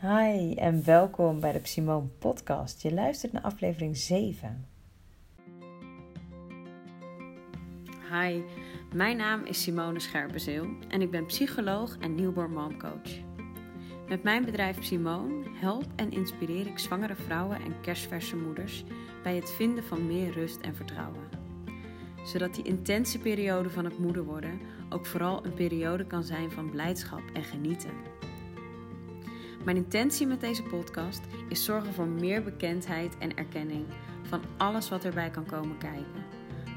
Hi en welkom bij de Simone Podcast. Je luistert naar aflevering 7. Hi, mijn naam is Simone Scherpenzeel en ik ben psycholoog en newborn momcoach. Met mijn bedrijf Simone help en inspireer ik zwangere vrouwen en kerstverse moeders bij het vinden van meer rust en vertrouwen. Zodat die intense periode van het moeder worden ook vooral een periode kan zijn van blijdschap en genieten. Mijn intentie met deze podcast is zorgen voor meer bekendheid en erkenning van alles wat erbij kan komen kijken.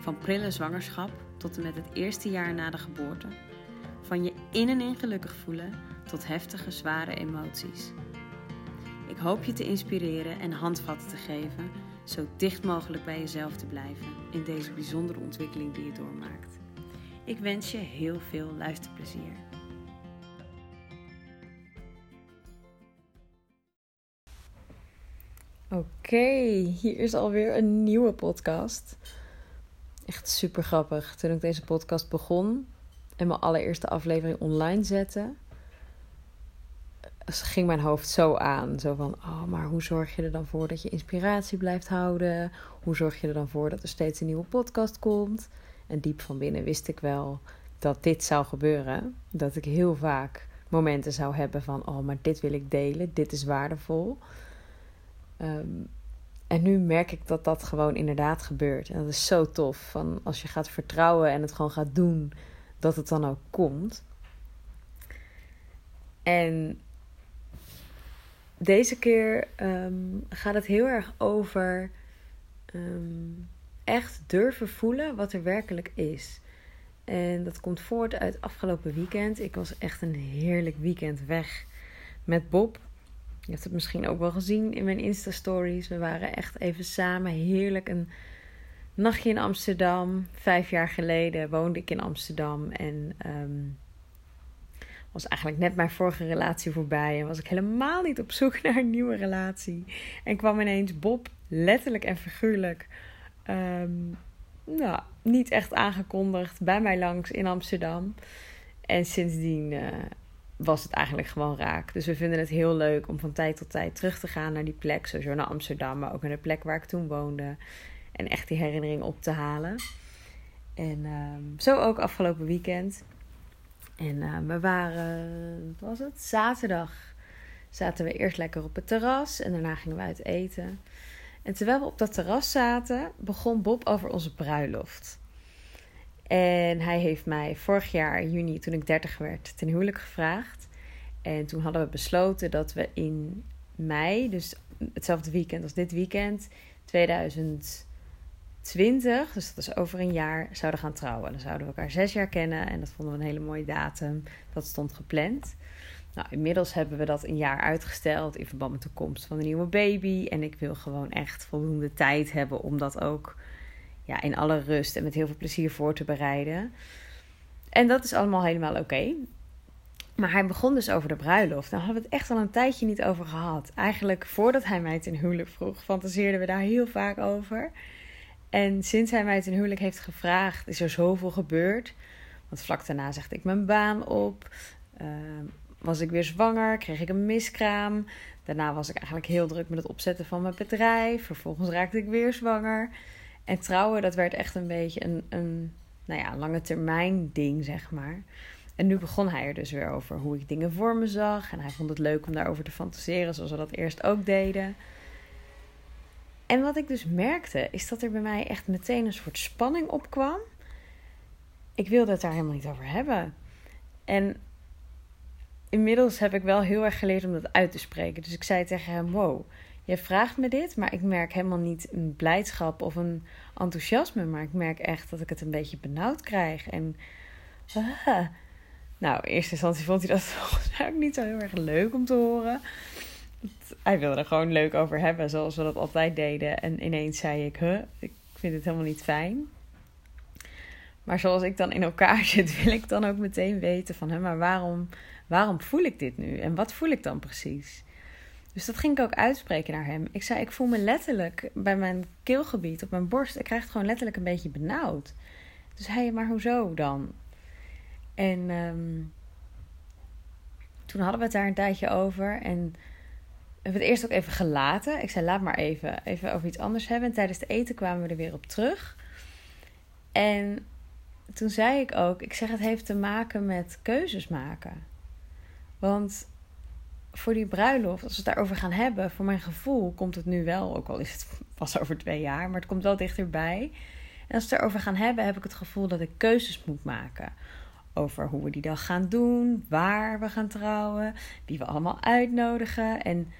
Van prille zwangerschap tot en met het eerste jaar na de geboorte. Van je in en in gelukkig voelen tot heftige, zware emoties. Ik hoop je te inspireren en handvatten te geven, zo dicht mogelijk bij jezelf te blijven in deze bijzondere ontwikkeling die je doormaakt. Ik wens je heel veel luisterplezier. Oké, hier is alweer een nieuwe podcast. Echt super grappig. Toen ik deze podcast begon en mijn allereerste aflevering online zette, ging mijn hoofd zo aan. Zo van, oh, maar hoe zorg je er dan voor dat je inspiratie blijft houden? Hoe zorg je er dan voor dat er steeds een nieuwe podcast komt? En diep van binnen wist ik wel dat dit zou gebeuren. Dat ik heel vaak momenten zou hebben van, oh, maar dit wil ik delen, dit is waardevol. Ehm, en nu merk ik dat dat gewoon inderdaad gebeurt. En dat is zo tof. Van als je gaat vertrouwen en het gewoon gaat doen, dat het dan ook komt. En deze keer ehm, gaat het heel erg over ehm, echt durven voelen wat er werkelijk is. En dat komt voort uit afgelopen weekend. Ik was echt een heerlijk weekend weg met Bob. Je hebt het misschien ook wel gezien in mijn Insta-stories. We waren echt even samen heerlijk een nachtje in Amsterdam. Vijf jaar geleden woonde ik in Amsterdam en um, was eigenlijk net mijn vorige relatie voorbij. En was ik helemaal niet op zoek naar een nieuwe relatie. En kwam ineens Bob, letterlijk en figuurlijk, um, nou, niet echt aangekondigd, bij mij langs in Amsterdam. En sindsdien uh, was het eigenlijk gewoon raak. Dus we vinden het heel leuk om van tijd tot tijd terug te gaan naar die plek. Sowieso naar Amsterdam, maar ook naar de plek waar ik toen woonde. En echt die herinnering op te halen. En uh, zo ook afgelopen weekend. En uh, we waren, wat was het? Zaterdag zaten we eerst lekker op het terras. En daarna gingen we uit eten. En terwijl we op dat terras zaten, begon Bob over onze bruiloft. En hij heeft mij vorig jaar, juni, toen ik 30 werd, ten huwelijk gevraagd. En toen hadden we besloten dat we in mei, dus hetzelfde weekend als dit weekend, 2020, dus dat is over een jaar, zouden gaan trouwen. Dan zouden we elkaar zes jaar kennen en dat vonden we een hele mooie datum. Dat stond gepland. Nou, inmiddels hebben we dat een jaar uitgesteld in verband met de komst van een nieuwe baby. En ik wil gewoon echt voldoende tijd hebben om dat ook ja, in alle rust en met heel veel plezier voor te bereiden. En dat is allemaal helemaal oké. Maar hij begon dus over de bruiloft. Daar hadden we het echt al een tijdje niet over gehad. Eigenlijk voordat hij mij ten huwelijk vroeg, fantaseerden we daar heel vaak over. En sinds hij mij ten huwelijk heeft gevraagd, is er zoveel gebeurd. Want vlak daarna zegde ik mijn baan op. Uh, was ik weer zwanger, kreeg ik een miskraam. Daarna was ik eigenlijk heel druk met het opzetten van mijn bedrijf. Vervolgens raakte ik weer zwanger. En trouwen, dat werd echt een beetje een, een nou ja, lange termijn ding, zeg maar. En nu begon hij er dus weer over hoe ik dingen voor me zag. En hij vond het leuk om daarover te fantaseren, zoals we dat eerst ook deden. En wat ik dus merkte, is dat er bij mij echt meteen een soort spanning opkwam. Ik wilde het daar helemaal niet over hebben. En inmiddels heb ik wel heel erg geleerd om dat uit te spreken. Dus ik zei tegen hem: Wow, je vraagt me dit, maar ik merk helemaal niet een blijdschap of een enthousiasme. Maar ik merk echt dat ik het een beetje benauwd krijg. En ah. nou, in eerste instantie vond hij dat eigenlijk niet zo heel erg leuk om te horen. Hij wilde er gewoon leuk over hebben, zoals we dat altijd deden. En ineens zei ik, huh, ik vind het helemaal niet fijn. Maar zoals ik dan in elkaar zit, wil ik dan ook meteen weten van, hè, maar waarom, waarom voel ik dit nu? En wat voel ik dan precies? Dus dat ging ik ook uitspreken naar hem. Ik zei, ik voel me letterlijk bij mijn keelgebied, op mijn borst. Ik krijg het gewoon letterlijk een beetje benauwd. Dus hij, maar hoezo dan? En um, toen hadden we het daar een tijdje over. En hebben het eerst ook even gelaten. Ik zei, laat maar even, even over iets anders hebben. En tijdens het eten kwamen we er weer op terug. En toen zei ik ook, ik zeg het heeft te maken met keuzes maken. Want voor die bruiloft, als we het daarover gaan hebben, voor mijn gevoel komt het nu wel, ook al is het pas over twee jaar, maar het komt wel dichterbij. En als we het erover gaan hebben, heb ik het gevoel dat ik keuzes moet maken. Over hoe we die dag gaan doen, waar we gaan trouwen, wie we allemaal uitnodigen. En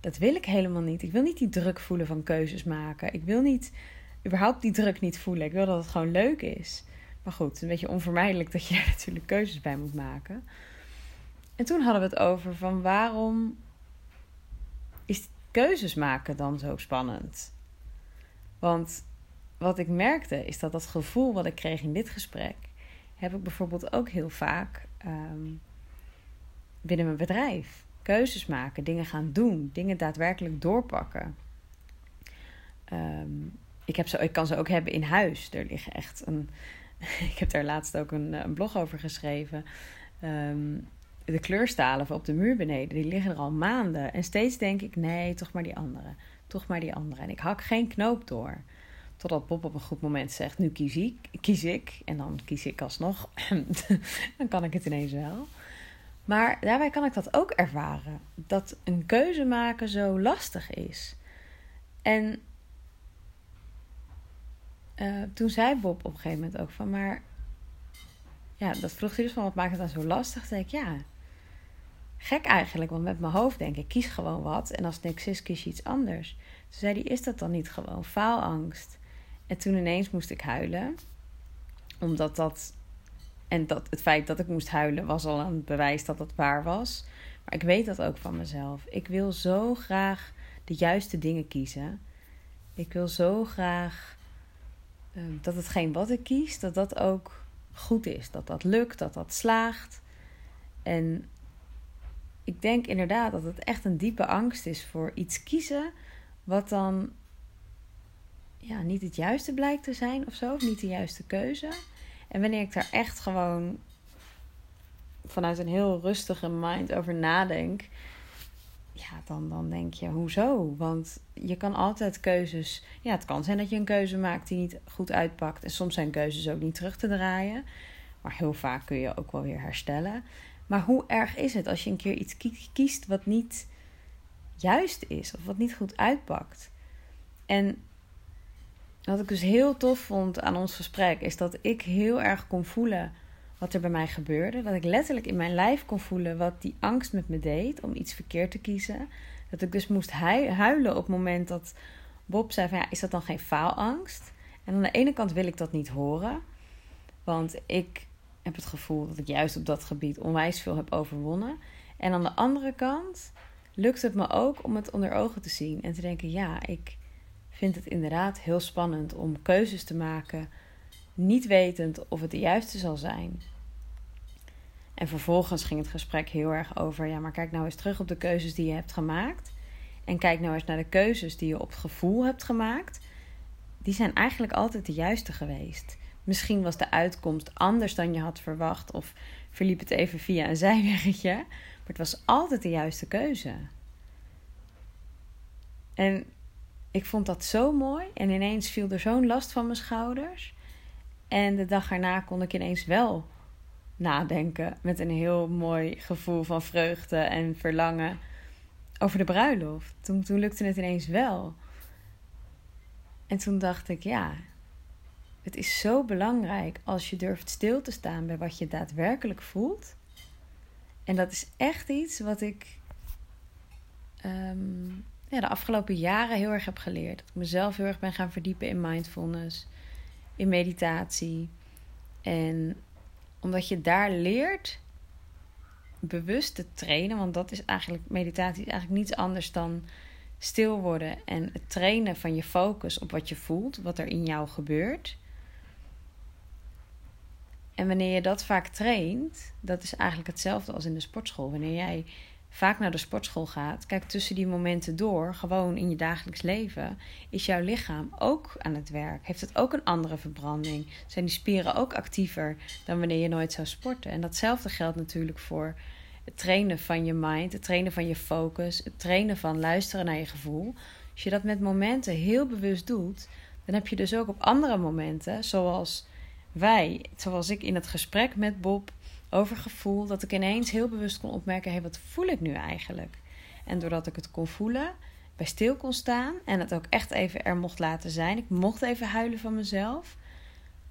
dat wil ik helemaal niet. Ik wil niet die druk voelen van keuzes maken. Ik wil niet, überhaupt die druk niet voelen. Ik wil dat het gewoon leuk is. Maar goed, een beetje onvermijdelijk dat je daar natuurlijk keuzes bij moet maken. En toen hadden we het over van waarom is keuzes maken dan zo spannend? Want wat ik merkte is dat dat gevoel wat ik kreeg in dit gesprek, heb ik bijvoorbeeld ook heel vaak ehm, binnen mijn bedrijf. Keuzes maken, dingen gaan doen, dingen daadwerkelijk doorpakken. Ehm, ik, heb ze, ik kan ze ook hebben in huis. Er liggen echt een. ik heb daar laatst ook een, een blog over geschreven. Um, de kleurstalen op de muur beneden, die liggen er al maanden. En steeds denk ik, nee, toch maar die andere. Toch maar die andere. En ik hak geen knoop door. Totdat Bob op een goed moment zegt, nu kies ik. Kies ik en dan kies ik alsnog. dan kan ik het ineens wel. Maar daarbij kan ik dat ook ervaren. Dat een keuze maken zo lastig is. En uh, toen zei Bob op een gegeven moment ook van, maar ja, dat vroeg hij dus van, wat maakt het dan zo lastig? Toen zei ik, ja, Gek eigenlijk, want met mijn hoofd denk ik, kies gewoon wat. En als het niks kies je iets anders. Toen zei is dat dan niet gewoon faalangst? En toen ineens moest ik huilen. Omdat dat... En dat, het feit dat ik moest huilen was al een bewijs dat het waar was. Maar ik weet dat ook van mezelf. Ik wil zo graag de juiste dingen kiezen. Ik wil zo graag uh, dat hetgeen wat ik kies, dat dat ook goed is. Dat dat lukt, dat dat slaagt. En ik denk inderdaad dat het echt een diepe angst is voor iets kiezen wat dan ja, niet het juiste blijkt te zijn of zo, of niet de juiste keuze. En wanneer ik daar echt gewoon vanuit een heel rustige mind over nadenk, ja, dan, dan denk je, hoezo? Want je kan altijd keuzes. Ja, het kan zijn dat je een keuze maakt die niet goed uitpakt. En soms zijn keuzes ook niet terug te draaien. Maar heel vaak kun je ook wel weer herstellen. Maar hoe erg is het als je een keer iets kiest wat niet juist is of wat niet goed uitpakt? En wat ik dus heel tof vond aan ons gesprek is dat ik heel erg kon voelen wat er bij mij gebeurde. Dat ik letterlijk in mijn lijf kon voelen wat die angst met me deed om iets verkeerd te kiezen. Dat ik dus moest huilen op het moment dat Bob zei van ja, is dat dan geen faalangst? En aan de ene kant wil ik dat niet horen. Want ik heb het gevoel dat ik juist op dat gebied onwijs veel heb overwonnen. En aan de andere kant lukt het me ook om het onder ogen te zien en te denken: ja, ik vind het inderdaad heel spannend om keuzes te maken, niet wetend of het de juiste zal zijn. En vervolgens ging het gesprek heel erg over: ja, maar kijk nou eens terug op de keuzes die je hebt gemaakt. En kijk nou eens naar de keuzes die je op het gevoel hebt gemaakt. Die zijn eigenlijk altijd de juiste geweest. Misschien was de uitkomst anders dan je had verwacht of verliep het even via een zijweggetje, maar het was altijd de juiste keuze. En ik vond dat zo mooi en ineens viel er zo'n last van mijn schouders. En de dag erna kon ik ineens wel nadenken met een heel mooi gevoel van vreugde en verlangen over de bruiloft. Toen, toen lukte het ineens wel. En toen dacht ik, ja, het is zo belangrijk als je durft stil te staan bij wat je daadwerkelijk voelt. En dat is echt iets wat ik um, ja, de afgelopen jaren heel erg heb geleerd. Dat ik mezelf heel erg ben gaan verdiepen in mindfulness, in meditatie. En omdat je daar leert bewust te trainen, want dat is eigenlijk, meditatie is eigenlijk niets anders dan stil worden en het trainen van je focus op wat je voelt, wat er in jou gebeurt. En wanneer je dat vaak traint, dat is eigenlijk hetzelfde als in de sportschool. Wanneer jij vaak naar de sportschool gaat, kijk tussen die momenten door, gewoon in je dagelijks leven, is jouw lichaam ook aan het werk. Heeft het ook een andere verbranding? Zijn die spieren ook actiever dan wanneer je nooit zou sporten? En datzelfde geldt natuurlijk voor het trainen van je mind, het trainen van je focus, het trainen van luisteren naar je gevoel. Als je dat met momenten heel bewust doet, dan heb je dus ook op andere momenten, zoals wij, zoals ik in het gesprek met Bob over gevoel, dat ik ineens heel bewust kon opmerken: hé, wat voel ik nu eigenlijk? En doordat ik het kon voelen, bij stil kon staan en het ook echt even er mocht laten zijn, ik mocht even huilen van mezelf,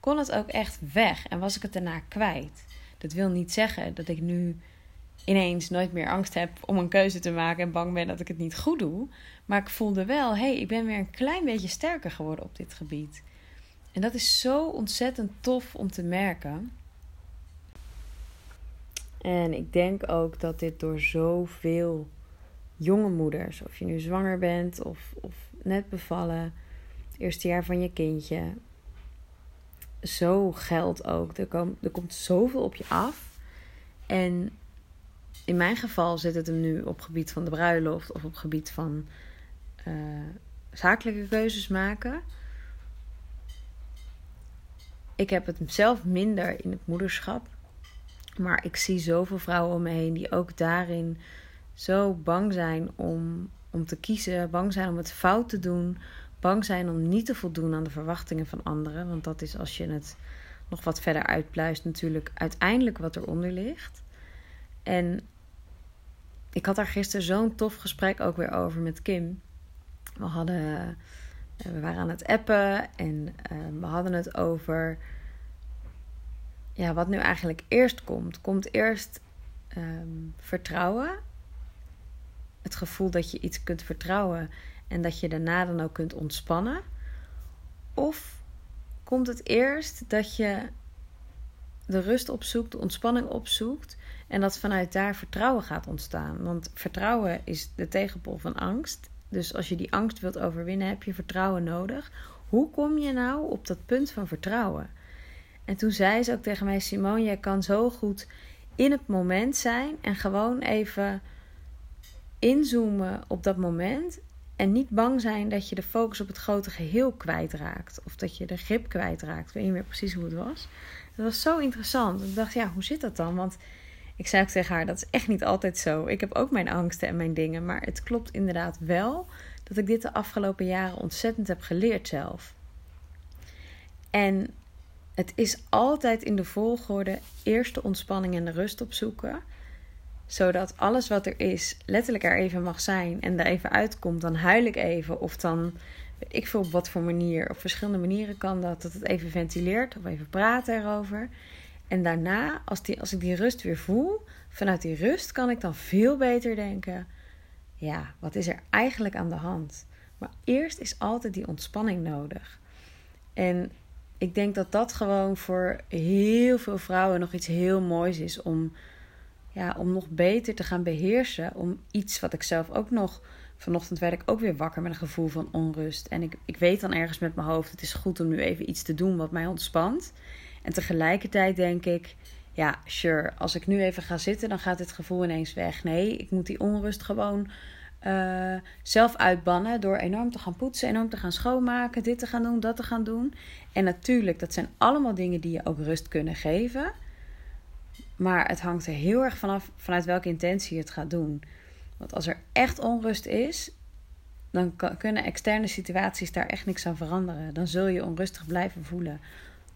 kon het ook echt weg en was ik het daarna kwijt. Dat wil niet zeggen dat ik nu ineens nooit meer angst heb om een keuze te maken en bang ben dat ik het niet goed doe. Maar ik voelde wel, hé, ik ben weer een klein beetje sterker geworden op dit gebied. En dat is zo ontzettend tof om te merken. En ik denk ook dat dit door zoveel jonge moeders, of je nu zwanger bent of, of net bevallen, eerste jaar van je kindje, zo geldt ook. Er, komt er komt zoveel op je af. En in mijn geval zit het hem nu op gebied van de bruiloft of op gebied van uh, zakelijke keuzes maken. Ik heb het zelf minder in het moederschap. Maar ik zie zoveel vrouwen om me heen die ook daarin zo bang zijn om, om te kiezen, bang zijn om het fout te doen, bang zijn om niet te voldoen aan de verwachtingen van anderen. Want dat is als je het nog wat verder uitpluist, natuurlijk uiteindelijk wat eronder ligt. En ik had daar gisteren zo'n tof gesprek ook weer over met Kim. We, hadden, we waren aan het appen en uh, we hadden het over ja, wat nu eigenlijk eerst komt. Komt eerst um, vertrouwen. Het gevoel dat je iets kunt vertrouwen en dat je daarna dan ook kunt ontspannen. Of komt het eerst dat je de rust opzoekt, de ontspanning opzoekt en dat vanuit daar vertrouwen gaat ontstaan. Want vertrouwen is de tegenpol van angst. Dus als je die angst wilt overwinnen, heb je vertrouwen nodig. Hoe kom je nou op dat punt van vertrouwen? En toen zei ze ook tegen mij: Simone, jij kan zo goed in het moment zijn en gewoon even inzoomen op dat moment. En niet bang zijn dat je de focus op het grote geheel kwijtraakt. Of dat je de grip kwijtraakt. Ik weet niet meer precies hoe het was. Dat was zo interessant. Ik dacht, ja, hoe zit dat dan? Want ik zei ook tegen haar, dat is echt niet altijd zo. Ik heb ook mijn angsten en mijn dingen. Maar het klopt inderdaad wel dat ik dit de afgelopen jaren ontzettend heb geleerd zelf. En het is altijd in de volgorde eerst de ontspanning en de rust opzoeken. Zodat alles wat er is letterlijk er even mag zijn en er even uitkomt. Dan huil ik even of dan weet ik veel op wat voor manier. Op verschillende manieren kan dat. Dat het even ventileert of even praten erover. En daarna, als, die, als ik die rust weer voel, vanuit die rust kan ik dan veel beter denken: ja, wat is er eigenlijk aan de hand? Maar eerst is altijd die ontspanning nodig. En ik denk dat dat gewoon voor heel veel vrouwen nog iets heel moois is om, ja, om nog beter te gaan beheersen. Om iets wat ik zelf ook nog. Vanochtend werd ik ook weer wakker met een gevoel van onrust. En ik, ik weet dan ergens met mijn hoofd: het is goed om nu even iets te doen wat mij ontspant. En tegelijkertijd denk ik, ja, sure, als ik nu even ga zitten, dan gaat dit gevoel ineens weg. Nee, ik moet die onrust gewoon uh, zelf uitbannen door enorm te gaan poetsen, enorm te gaan schoonmaken, dit te gaan doen, dat te gaan doen. En natuurlijk, dat zijn allemaal dingen die je ook rust kunnen geven. Maar het hangt er heel erg vanaf vanuit welke intentie je het gaat doen. Want als er echt onrust is, dan kunnen externe situaties daar echt niks aan veranderen. Dan zul je onrustig blijven voelen.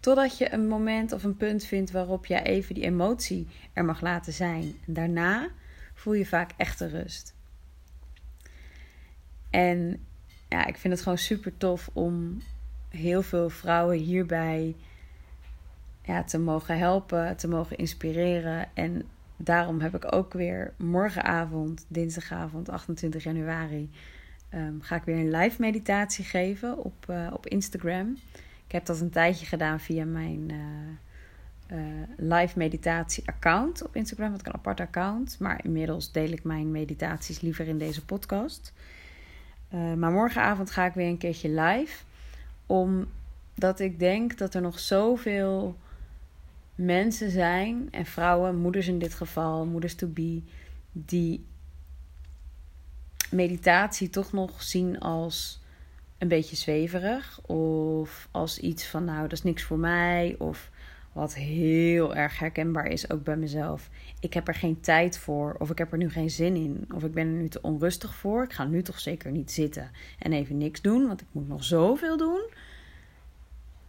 Totdat je een moment of een punt vindt waarop je even die emotie er mag laten zijn. En daarna voel je vaak echte rust. En ja, ik vind het gewoon super tof om heel veel vrouwen hierbij ja, te mogen helpen, te mogen inspireren. En daarom heb ik ook weer morgenavond, dinsdagavond 28 januari, um, ga ik weer een live meditatie geven op, uh, op Instagram. Ik heb dat een tijdje gedaan via mijn uh, uh, live meditatie account op Instagram. Wat ik een apart account. Maar inmiddels deel ik mijn meditaties liever in deze podcast. Uh, maar morgenavond ga ik weer een keertje live. Omdat ik denk dat er nog zoveel mensen zijn. En vrouwen, moeders in dit geval, moeders to be. Die meditatie toch nog zien als een beetje zweverig. Of als iets van, nou, dat is niks voor mij. Of Wat heel erg herkenbaar is, ook bij mezelf. Ik heb er geen tijd voor, of ik heb er nu geen zin in, of ik ben er nu te onrustig voor. Ik ga nu toch zeker niet zitten en even niks doen, want ik moet nog zoveel doen.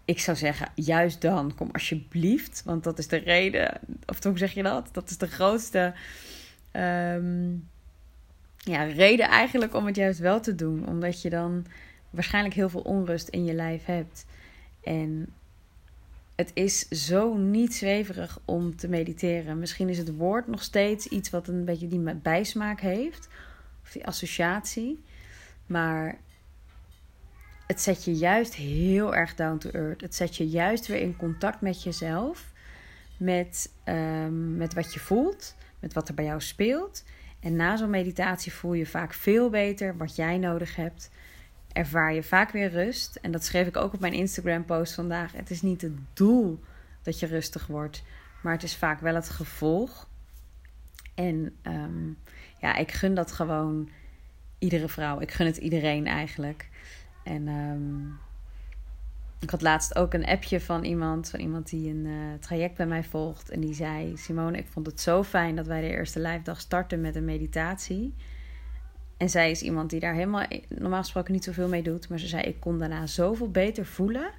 Ik zou zeggen, juist dan, kom alsjeblieft, want dat is de reden, of hoe zeg je dat? Dat is de grootste ehm, ja, reden eigenlijk om het juist wel te doen. Omdat je dan waarschijnlijk heel veel onrust in je lijf hebt. En het is zo niet zweverig om te mediteren. Misschien is het woord nog steeds iets wat een beetje die bijsmaak heeft. Of die associatie. Maar het zet je juist heel erg down to earth. Het zet je juist weer in contact met jezelf. Met, um, met wat je voelt. Met wat er bij jou speelt. En na zo'n meditatie voel je vaak veel beter wat jij nodig hebt ervaar je vaak weer rust. En dat schreef ik ook op mijn Instagram-post vandaag. Het is niet het doel dat je rustig wordt, maar het is vaak wel het gevolg. En ehm, ja, ik gun dat gewoon iedere vrouw. Ik gun het iedereen eigenlijk. En um, ik had laatst ook een appje van iemand, van iemand die een uh, traject bij mij volgt. En die zei: Simone, ik vond het zo fijn dat wij de eerste live dag starten met een meditatie. En zij is iemand die daar helemaal normaal gesproken niet zoveel mee doet. Maar ze zei: Ik kon daarna zoveel beter voelen.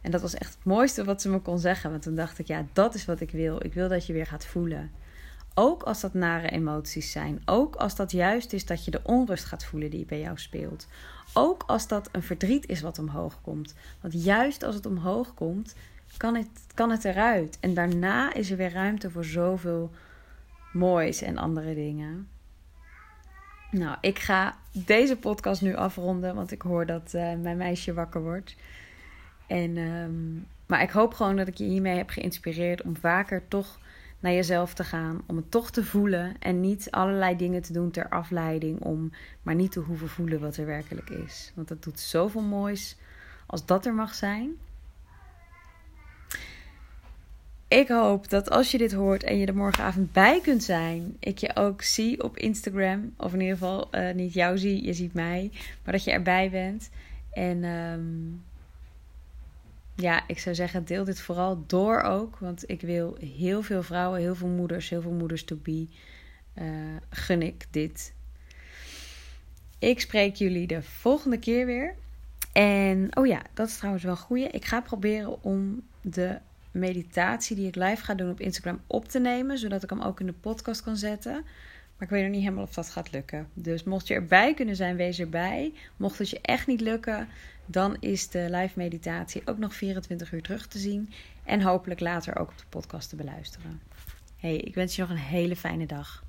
En dat was echt het mooiste wat ze me kon zeggen. Want toen dacht ik: Ja, dat is wat ik wil. Ik wil dat je weer gaat voelen. Ook als dat nare emoties zijn. Ook als dat juist is dat je de onrust gaat voelen die bij jou speelt. Ook als dat een verdriet is wat omhoog komt. Want juist als het omhoog komt, kan het, kan het eruit. En daarna is er weer ruimte voor zoveel moois en andere dingen. Nou, ik ga deze podcast nu afronden, want ik hoor dat uh, mijn meisje wakker wordt. En, um, maar ik hoop gewoon dat ik je hiermee heb geïnspireerd om vaker toch naar jezelf te gaan. Om het toch te voelen en niet allerlei dingen te doen ter afleiding. Om maar niet te hoeven voelen wat er werkelijk is. Want dat doet zoveel moois als dat er mag zijn. Ik hoop dat als je dit hoort en je er morgenavond bij kunt zijn, ik je ook zie op Instagram. Of in ieder geval uh, niet jou zie, je ziet mij. Maar dat je erbij bent. En um, ja, ik zou zeggen, deel dit vooral door ook. Want ik wil heel veel vrouwen, heel veel moeders, heel veel moeders to be. Uh, gun ik dit. Ik spreek jullie de volgende keer weer. En oh ja, dat is trouwens wel goed. Ik ga proberen om de meditatie die ik live ga doen op Instagram op te nemen, zodat ik hem ook in de podcast kan zetten. Maar ik weet nog niet helemaal of dat gaat lukken. Dus mocht je erbij kunnen zijn, wees erbij. Mocht het je echt niet lukken, dan is de live meditatie ook nog 24 uur terug te zien. En hopelijk later ook op de podcast te beluisteren. Hey, ik wens je nog een hele fijne dag.